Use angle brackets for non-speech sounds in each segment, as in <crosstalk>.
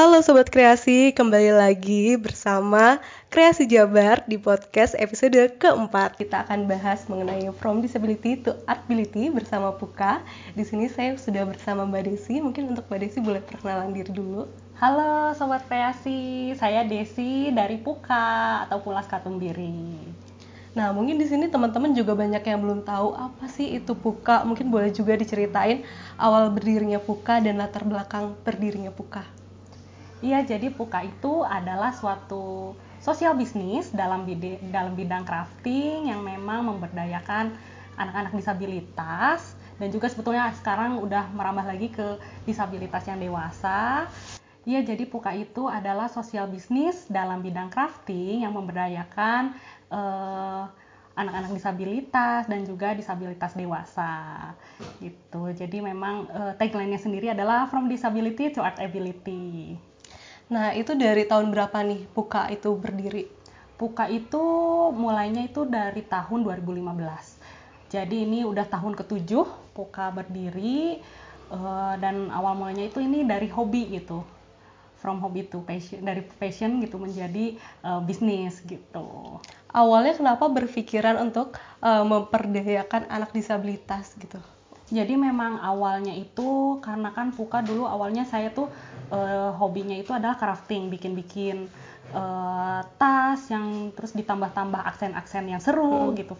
Halo Sobat Kreasi, kembali lagi bersama Kreasi Jabar di podcast episode keempat. Kita akan bahas mengenai From Disability to Artability bersama Puka. Di sini saya sudah bersama Mbak Desi. Mungkin untuk Mbak Desi boleh perkenalan diri dulu. Halo Sobat Kreasi, saya Desi dari Puka atau Pulas Katumbiri. Nah, mungkin di sini teman-teman juga banyak yang belum tahu apa sih itu Puka. Mungkin boleh juga diceritain awal berdirinya Puka dan latar belakang berdirinya Puka. Iya, jadi Puka itu adalah suatu sosial bisnis dalam bidang, dalam bidang crafting yang memang memberdayakan anak-anak disabilitas dan juga sebetulnya sekarang udah merambah lagi ke disabilitas yang dewasa. Iya, jadi Puka itu adalah sosial bisnis dalam bidang crafting yang memberdayakan eh, anak-anak disabilitas dan juga disabilitas dewasa gitu. Jadi memang eh, tagline-nya sendiri adalah from disability to art ability. Nah, itu dari tahun berapa nih Puka itu berdiri? Puka itu mulainya itu dari tahun 2015. Jadi ini udah tahun ketujuh Puka berdiri uh, dan awal mulanya itu ini dari hobi gitu. From hobi to passion, dari passion gitu menjadi uh, bisnis gitu. Awalnya kenapa berpikiran untuk uh, memperdayakan anak disabilitas gitu? Jadi memang awalnya itu karena kan Puka dulu awalnya saya tuh uh, hobinya itu adalah crafting, bikin-bikin uh, tas yang terus ditambah-tambah aksen-aksen yang seru hmm. gitu,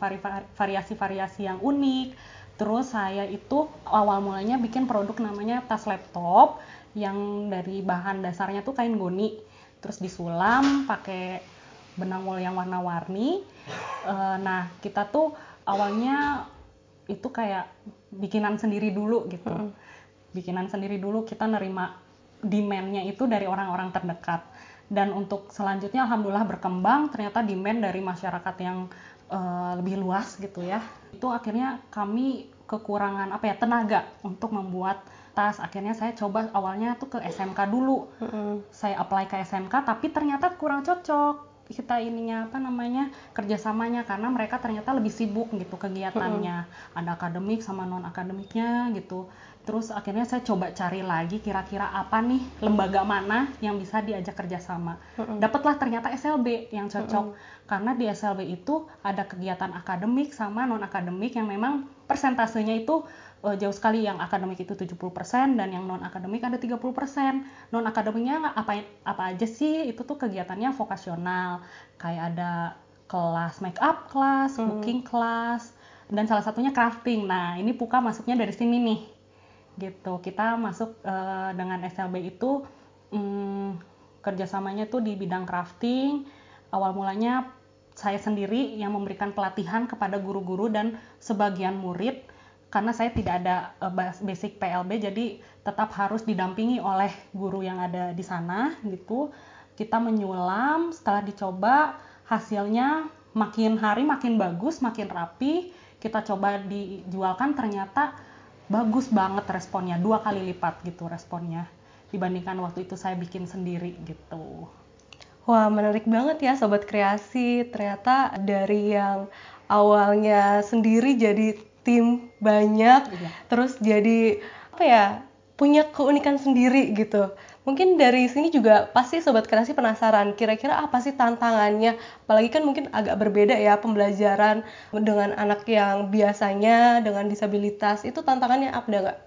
variasi-variasi yang unik. Terus saya itu awal mulanya bikin produk namanya tas laptop yang dari bahan dasarnya tuh kain goni, terus disulam pakai benang wol yang warna-warni. Uh, nah kita tuh awalnya itu kayak bikinan sendiri dulu gitu. Mm. Bikinan sendiri dulu kita nerima demand-nya itu dari orang-orang terdekat. Dan untuk selanjutnya alhamdulillah berkembang ternyata demand dari masyarakat yang uh, lebih luas gitu ya. Itu akhirnya kami kekurangan apa ya tenaga untuk membuat tas. Akhirnya saya coba awalnya tuh ke SMK dulu. Mm -hmm. Saya apply ke SMK tapi ternyata kurang cocok kita ininya apa namanya kerjasamanya karena mereka ternyata lebih sibuk gitu kegiatannya hmm. ada akademik sama non akademiknya gitu terus akhirnya saya coba cari lagi kira-kira apa nih lembaga mana yang bisa diajak kerjasama hmm. dapatlah ternyata SLB yang cocok karena di SLB itu ada kegiatan akademik sama non akademik yang memang persentasenya itu uh, jauh sekali yang akademik itu 70% dan yang non akademik ada 30%. Non akademiknya apa apa aja sih? Itu tuh kegiatannya vokasional. Kayak ada kelas make up kelas, cooking kelas dan salah satunya crafting. Nah, ini Puka masuknya dari sini nih. Gitu. Kita masuk uh, dengan SLB itu um, kerjasamanya tuh di bidang crafting. Awal mulanya saya sendiri yang memberikan pelatihan kepada guru-guru dan sebagian murid karena saya tidak ada uh, basic PLB jadi tetap harus didampingi oleh guru yang ada di sana gitu kita menyulam setelah dicoba hasilnya makin hari makin bagus makin rapi kita coba dijualkan ternyata bagus banget responnya dua kali lipat gitu responnya dibandingkan waktu itu saya bikin sendiri gitu. Wah menarik banget ya sobat kreasi. Ternyata dari yang awalnya sendiri jadi tim banyak iya. terus jadi apa ya punya keunikan sendiri gitu mungkin dari sini juga pasti sobat kreasi penasaran kira-kira apa sih tantangannya? Apalagi kan mungkin agak berbeda ya pembelajaran dengan anak yang biasanya dengan disabilitas. Itu tantangannya apa enggak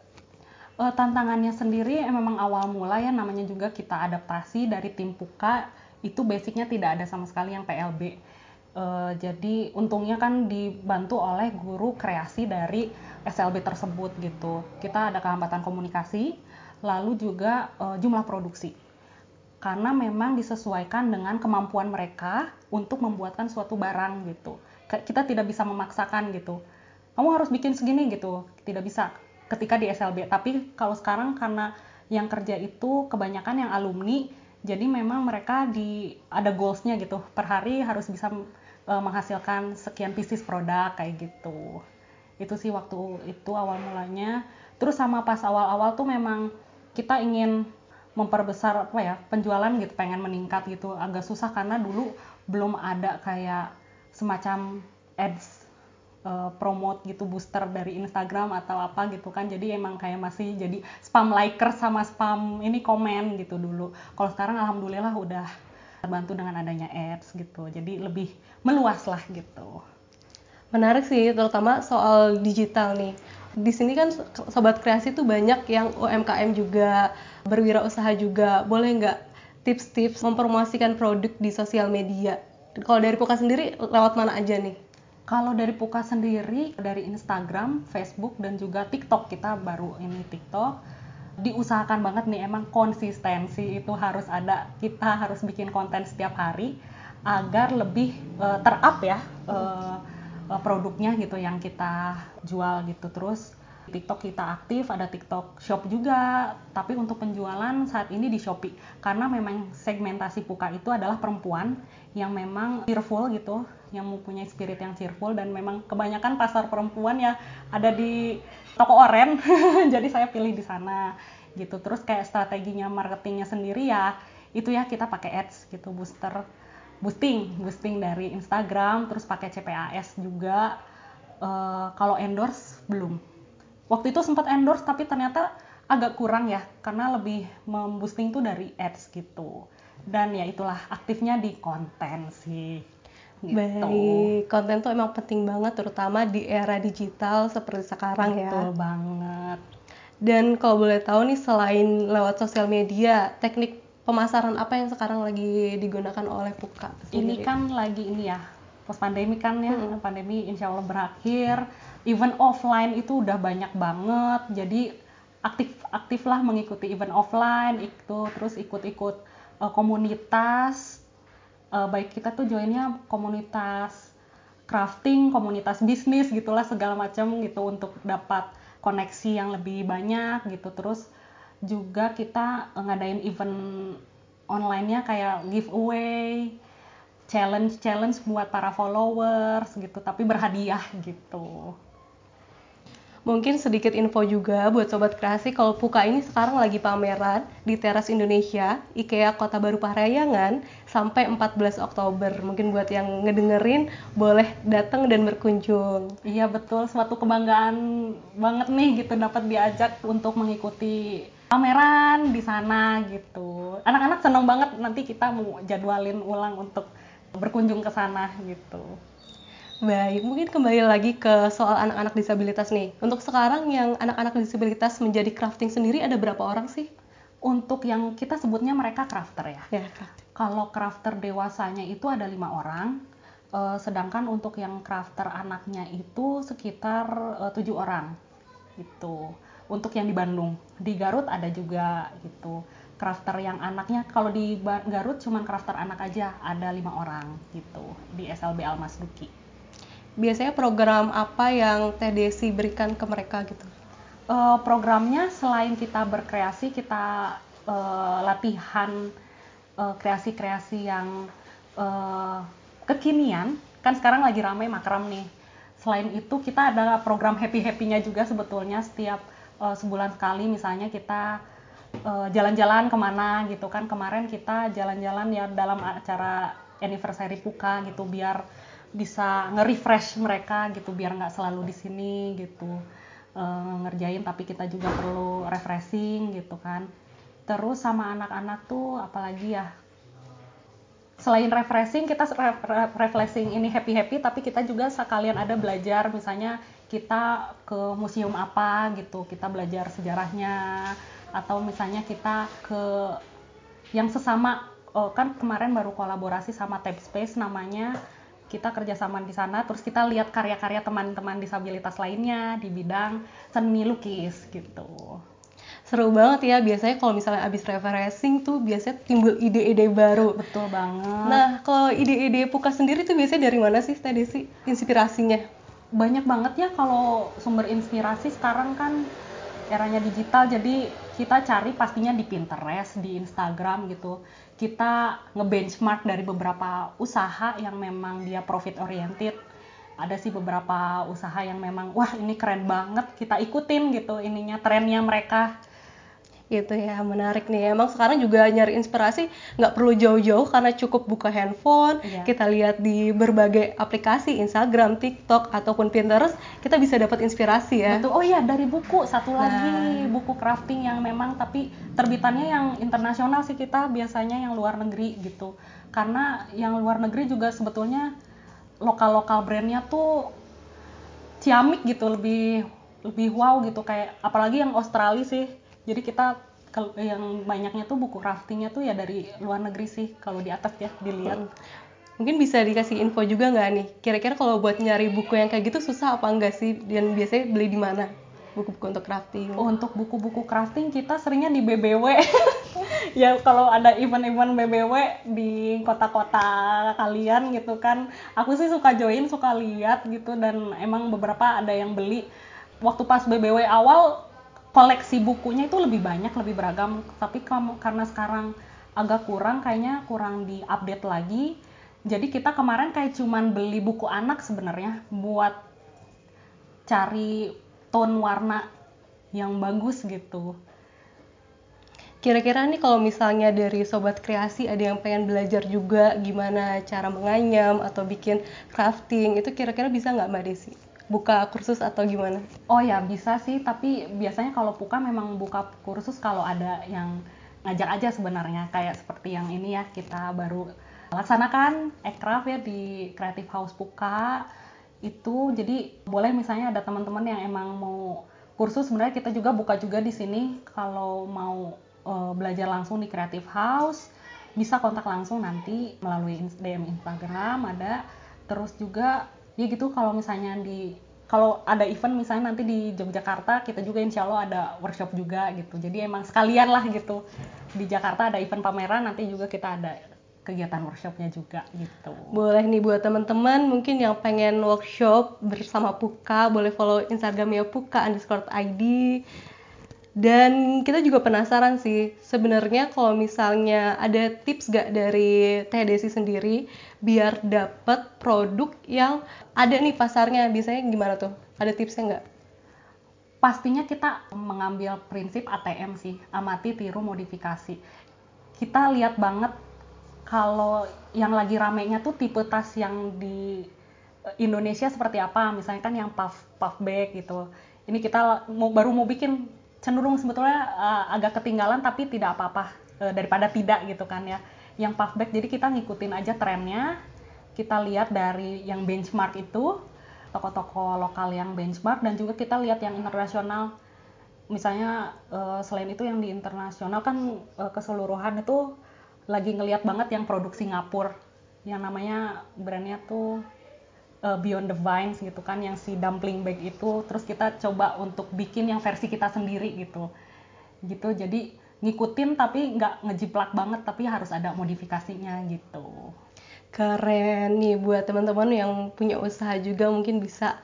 uh, tantangannya sendiri memang awal mula ya namanya juga kita adaptasi dari tim Puka itu basicnya tidak ada sama sekali yang PLB Uh, jadi untungnya kan dibantu oleh guru kreasi dari SLB tersebut gitu. Kita ada kehambatan komunikasi, lalu juga uh, jumlah produksi. Karena memang disesuaikan dengan kemampuan mereka untuk membuatkan suatu barang gitu. Kita tidak bisa memaksakan gitu. Kamu harus bikin segini gitu. Tidak bisa ketika di SLB. Tapi kalau sekarang karena yang kerja itu kebanyakan yang alumni, jadi memang mereka di ada goalsnya gitu. Per hari harus bisa uh, menghasilkan sekian pieces produk kayak gitu itu sih waktu itu awal mulanya terus sama pas awal-awal tuh memang kita ingin memperbesar apa ya penjualan gitu pengen meningkat gitu. Agak susah karena dulu belum ada kayak semacam ads uh, promote gitu booster dari Instagram atau apa gitu kan. Jadi emang kayak masih jadi spam liker sama spam ini komen gitu dulu. Kalau sekarang alhamdulillah udah terbantu dengan adanya ads gitu. Jadi lebih meluas lah gitu. Menarik sih terutama soal digital nih di sini kan sobat kreasi tuh banyak yang UMKM juga berwirausaha juga. Boleh nggak tips-tips mempromosikan produk di sosial media? Kalau dari Puka sendiri lewat mana aja nih? Kalau dari Puka sendiri dari Instagram, Facebook dan juga TikTok. Kita baru ini TikTok. Diusahakan banget nih emang konsistensi itu harus ada. Kita harus bikin konten setiap hari agar lebih uh, terup ya uh, uh, produknya gitu yang kita jual gitu terus TikTok kita aktif, ada TikTok Shop juga. Tapi untuk penjualan saat ini di Shopee karena memang segmentasi Puka itu adalah perempuan yang memang cheerful gitu, yang mempunyai spirit yang cheerful dan memang kebanyakan pasar perempuan ya ada di toko oren. <laughs> Jadi saya pilih di sana gitu. Terus kayak strateginya marketingnya sendiri ya itu ya kita pakai ads gitu booster boosting boosting dari Instagram terus pakai CPAS juga uh, kalau endorse belum waktu itu sempat endorse tapi ternyata agak kurang ya karena lebih memboosting tuh dari ads gitu dan ya itulah aktifnya di konten sih gitu. Baik, konten tuh emang penting banget terutama di era digital seperti sekarang Betul ya. Betul banget. Dan kalau boleh tahu nih selain lewat sosial media, teknik pemasaran apa yang sekarang lagi digunakan oleh Puka? Sendiri? Ini kan lagi ini ya, post pandemi kan ya, hmm. pandemi insya Allah berakhir. Event offline itu udah banyak banget, jadi aktif aktiflah mengikuti event offline itu terus ikut-ikut uh, komunitas. Uh, baik kita tuh joinnya komunitas crafting, komunitas bisnis gitulah segala macam gitu untuk dapat koneksi yang lebih banyak gitu terus juga kita ngadain event online-nya kayak giveaway, challenge challenge buat para followers gitu, tapi berhadiah gitu. Mungkin sedikit info juga buat Sobat Kreasi kalau Puka ini sekarang lagi pameran di Teras Indonesia, IKEA Kota Baru Parahyangan sampai 14 Oktober. Mungkin buat yang ngedengerin boleh datang dan berkunjung. Iya betul, suatu kebanggaan banget nih gitu dapat diajak untuk mengikuti pameran di sana gitu. Anak-anak seneng banget nanti kita mau jadwalin ulang untuk berkunjung ke sana gitu. Baik, mungkin kembali lagi ke soal anak-anak disabilitas nih. Untuk sekarang yang anak-anak disabilitas menjadi crafting sendiri ada berapa orang sih? Untuk yang kita sebutnya mereka crafter ya. ya Kalau crafter dewasanya itu ada lima orang, eh, sedangkan untuk yang crafter anaknya itu sekitar eh, tujuh orang gitu untuk yang di Bandung. Di Garut ada juga gitu. Crafter yang anaknya kalau di Garut cuma crafter anak aja ada lima orang gitu di SLB Almas Duki. Biasanya program apa yang TDC berikan ke mereka gitu? Uh, programnya selain kita berkreasi kita uh, latihan kreasi kreasi-kreasi yang uh, kekinian kan sekarang lagi ramai makram nih selain itu kita ada program happy happynya juga sebetulnya setiap uh, sebulan sekali misalnya kita eh, jalan-jalan ke mana gitu kan. Kemarin kita jalan-jalan ya dalam acara anniversary Puka gitu biar bisa nge-refresh mereka gitu biar nggak selalu di sini gitu. Uh, ngerjain tapi kita juga perlu refreshing gitu kan. Terus sama anak-anak tuh apalagi ya selain refreshing kita refreshing ini happy happy tapi kita juga sekalian ada belajar misalnya kita ke museum apa gitu kita belajar sejarahnya atau misalnya kita ke yang sesama oh, kan kemarin baru kolaborasi sama Tab Space namanya kita kerjasama di sana terus kita lihat karya-karya teman-teman disabilitas lainnya di bidang seni lukis gitu seru banget ya biasanya kalau misalnya abis refreshing tuh biasanya timbul ide-ide baru betul banget nah kalau ide-ide Puka sendiri tuh biasanya dari mana sih tadi sih inspirasinya banyak banget ya kalau sumber inspirasi sekarang kan eranya digital jadi kita cari pastinya di Pinterest, di Instagram gitu. Kita ngebenchmark dari beberapa usaha yang memang dia profit oriented. Ada sih beberapa usaha yang memang wah ini keren banget, kita ikutin gitu ininya trennya mereka. Itu ya menarik nih. Emang sekarang juga nyari inspirasi nggak perlu jauh-jauh karena cukup buka handphone, Iya. kita lihat di berbagai aplikasi Instagram, TikTok ataupun Pinterest, kita bisa dapat inspirasi ya. Betul. Oh iya dari buku satu Nah. lagi buku crafting yang memang tapi terbitannya yang internasional sih kita biasanya yang luar negeri gitu. Karena yang luar negeri juga sebetulnya lokal-lokal brandnya tuh ciamik gitu lebih lebih wow gitu kayak apalagi yang Australia sih. Jadi kita yang banyaknya tuh buku craftingnya tuh ya dari luar negeri sih kalau di atas ya dilihat. Mungkin bisa dikasih info juga nggak nih? Kira-kira kalau buat nyari buku yang kayak gitu susah apa enggak sih? Dan biasanya beli di mana? Buku-buku untuk crafting. Oh, untuk buku-buku crafting kita seringnya di BBW. <laughs> ya kalau ada event-event BBW di kota-kota kalian gitu kan. Aku sih suka join, suka lihat gitu dan emang beberapa ada yang beli. Waktu pas BBW awal koleksi bukunya itu lebih banyak, lebih beragam. Tapi kamu karena sekarang agak kurang kayaknya kurang di-update lagi. Jadi kita kemarin kayak cuman beli buku anak sebenarnya buat cari tone warna yang bagus gitu. Kira-kira nih kalau misalnya dari sobat kreasi ada yang pengen belajar juga gimana cara menganyam atau bikin crafting, itu kira-kira bisa nggak Mbak Desi? Buka kursus atau gimana? Oh ya bisa sih, tapi biasanya kalau Puka memang buka kursus kalau ada yang ngajak aja sebenarnya kayak seperti yang ini ya kita baru laksanakan ekraf ya di Creative House Puka itu. Jadi boleh misalnya ada teman-teman yang emang mau kursus sebenarnya kita juga buka juga di sini. Kalau mau eh, belajar langsung di Creative House bisa kontak langsung nanti melalui DM Instagram ada. Terus juga ya gitu kalau misalnya di kalau ada event misalnya nanti di Yogyakarta kita juga insya Allah ada workshop juga gitu. Jadi emang sekalian lah gitu. Di Jakarta ada event pameran nanti juga kita ada kegiatan workshopnya juga gitu. Boleh nih buat teman-teman mungkin yang pengen workshop bersama Puka, boleh follow Instagramnya Puka underscore ID. Dan kita juga penasaran sih, sebenarnya kalau misalnya ada tips gak dari Teh Desi sendiri biar dapat produk yang ada nih pasarnya, biasanya gimana tuh? Ada tipsnya nggak? pastinya kita mengambil prinsip ATM sih amati tiru modifikasi kita lihat banget kalau yang lagi ramenya tuh tipe tas yang di Indonesia seperti apa misalnya kan yang puff puff bag gitu ini kita mau baru mau bikin cenderung sebetulnya uh, agak ketinggalan tapi tidak apa-apa uh, daripada tidak gitu kan ya. Yang puff bag jadi kita ngikutin aja trennya kita lihat dari yang benchmark itu toko-toko lokal yang benchmark dan juga kita lihat yang internasional. Misalnya eh, selain itu yang di internasional kan eh, keseluruhan itu lagi ngelihat banget yang produk Singapura. Yang namanya brandnya tuh eh, Beyond the Vines gitu kan yang si dumpling bag itu. Terus kita coba untuk bikin yang versi kita sendiri gitu. Gitu jadi ngikutin tapi nggak ngejiplak banget tapi harus ada modifikasinya gitu. Keren nih buat teman-teman yang punya usaha juga mungkin bisa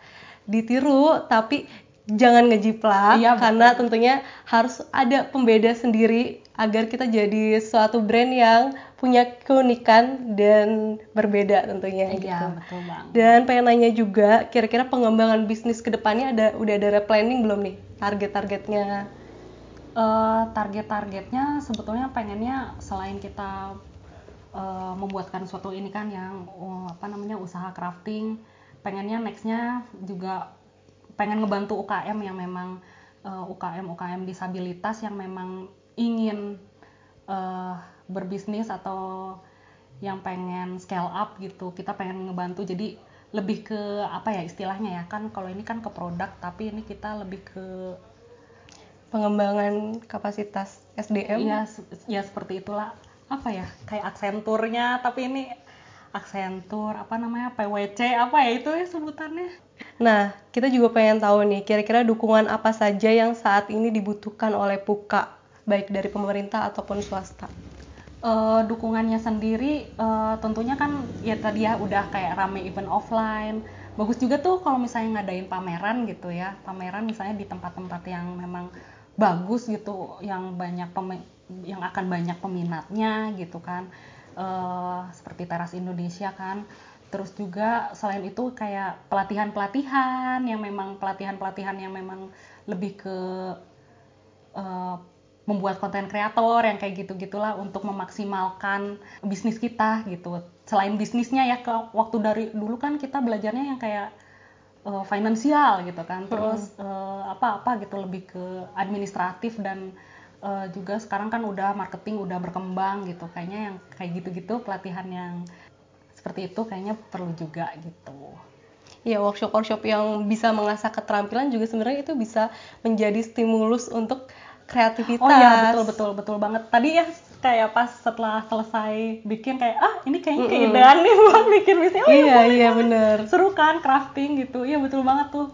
ditiru tapi jangan ngejiplak Iya, betul. karena tentunya harus ada pembeda sendiri agar kita jadi suatu brand yang punya keunikan dan berbeda tentunya gitu. iya betul bang Dan pengen nanya juga kira-kira pengembangan bisnis ke depannya ada udah ada planning belum nih target-targetnya? Eh, target-targetnya sebetulnya pengennya selain kita eh, membuatkan suatu ini kan yang eh, apa namanya usaha crafting pengennya nextnya juga pengen ngebantu UKM yang memang eh, UKM UKM disabilitas yang memang ingin eh, berbisnis atau yang pengen scale up gitu kita pengen ngebantu jadi lebih ke apa ya istilahnya ya kan kalau ini kan ke produk tapi ini kita lebih ke Pengembangan kapasitas SDM? Iya, se- ya seperti itulah. Apa ya? Kayak aksenturnya, tapi ini aksentur apa namanya? PWC apa ya itu ya sebutannya? Nah, kita juga pengen tahu nih, kira-kira dukungan apa saja yang saat ini dibutuhkan oleh Puka, baik dari pemerintah ataupun swasta. Eh, dukungannya sendiri eh, tentunya kan ya tadi ya udah kayak rame event offline. Bagus juga tuh kalau misalnya ngadain pameran gitu ya. Pameran misalnya di tempat-tempat yang memang bagus gitu, yang banyak yang akan banyak peminatnya gitu kan. Eh, seperti Teras Indonesia kan. Terus juga selain itu kayak pelatihan-pelatihan yang memang pelatihan-pelatihan yang memang lebih ke eh, membuat konten kreator yang kayak gitu gitulah untuk memaksimalkan bisnis kita gitu. Selain bisnisnya ya ke waktu dari dulu kan kita belajarnya yang kayak uh, finansial gitu kan. Terus uh, apa-apa gitu lebih ke administratif dan uh, juga sekarang kan udah marketing udah berkembang gitu. Kayaknya yang kayak gitu-gitu pelatihan yang seperti itu kayaknya perlu juga gitu. Ya workshop-workshop yang bisa mengasah keterampilan juga sebenarnya itu bisa menjadi stimulus untuk kreativitas. Oh iya betul betul betul banget. Tadi ya kayak pas setelah selesai bikin kayak ah ini kayaknya mm -hmm. keidean nih buat bikin bisnis. Oh, iya iya bener. Seru kan crafting gitu. Iya betul banget tuh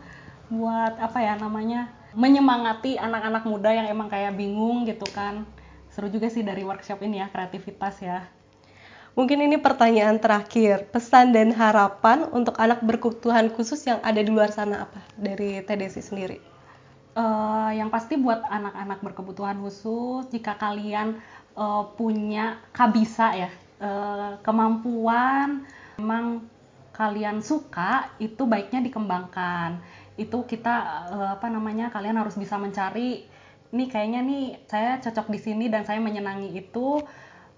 buat apa ya namanya menyemangati anak-anak muda yang emang kayak bingung gitu kan. Seru juga sih dari workshop ini ya kreativitas ya. Mungkin ini pertanyaan terakhir, pesan dan harapan untuk anak berkebutuhan khusus yang ada di luar sana apa dari TDC sendiri? Uh, yang pasti buat anak-anak berkebutuhan khusus jika kalian uh, punya kabisa ya uh, kemampuan memang kalian suka itu baiknya dikembangkan. Itu kita uh, apa namanya kalian harus bisa mencari nih kayaknya nih saya cocok di sini dan saya menyenangi itu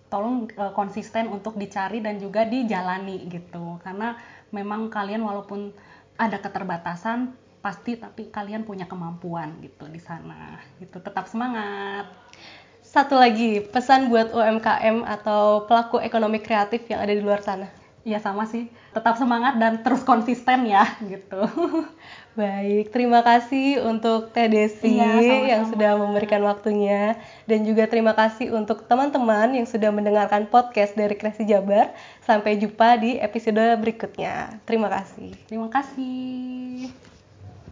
tolong uh, konsisten untuk dicari dan juga dijalani gitu. Karena memang kalian walaupun ada keterbatasan pasti tapi kalian punya kemampuan gitu di sana gitu. Tetap semangat. Satu lagi pesan buat UMKM atau pelaku ekonomi kreatif yang ada di luar sana. Ya sama sih. Tetap semangat dan terus konsisten ya gitu. <laughs> Baik terima kasih untuk Teh Desi ya, yang sudah memberikan waktunya. Dan juga terima kasih untuk teman-teman yang sudah mendengarkan podcast dari Kreasi Jabar. Sampai jumpa di episode berikutnya. Terima kasih. Terima kasih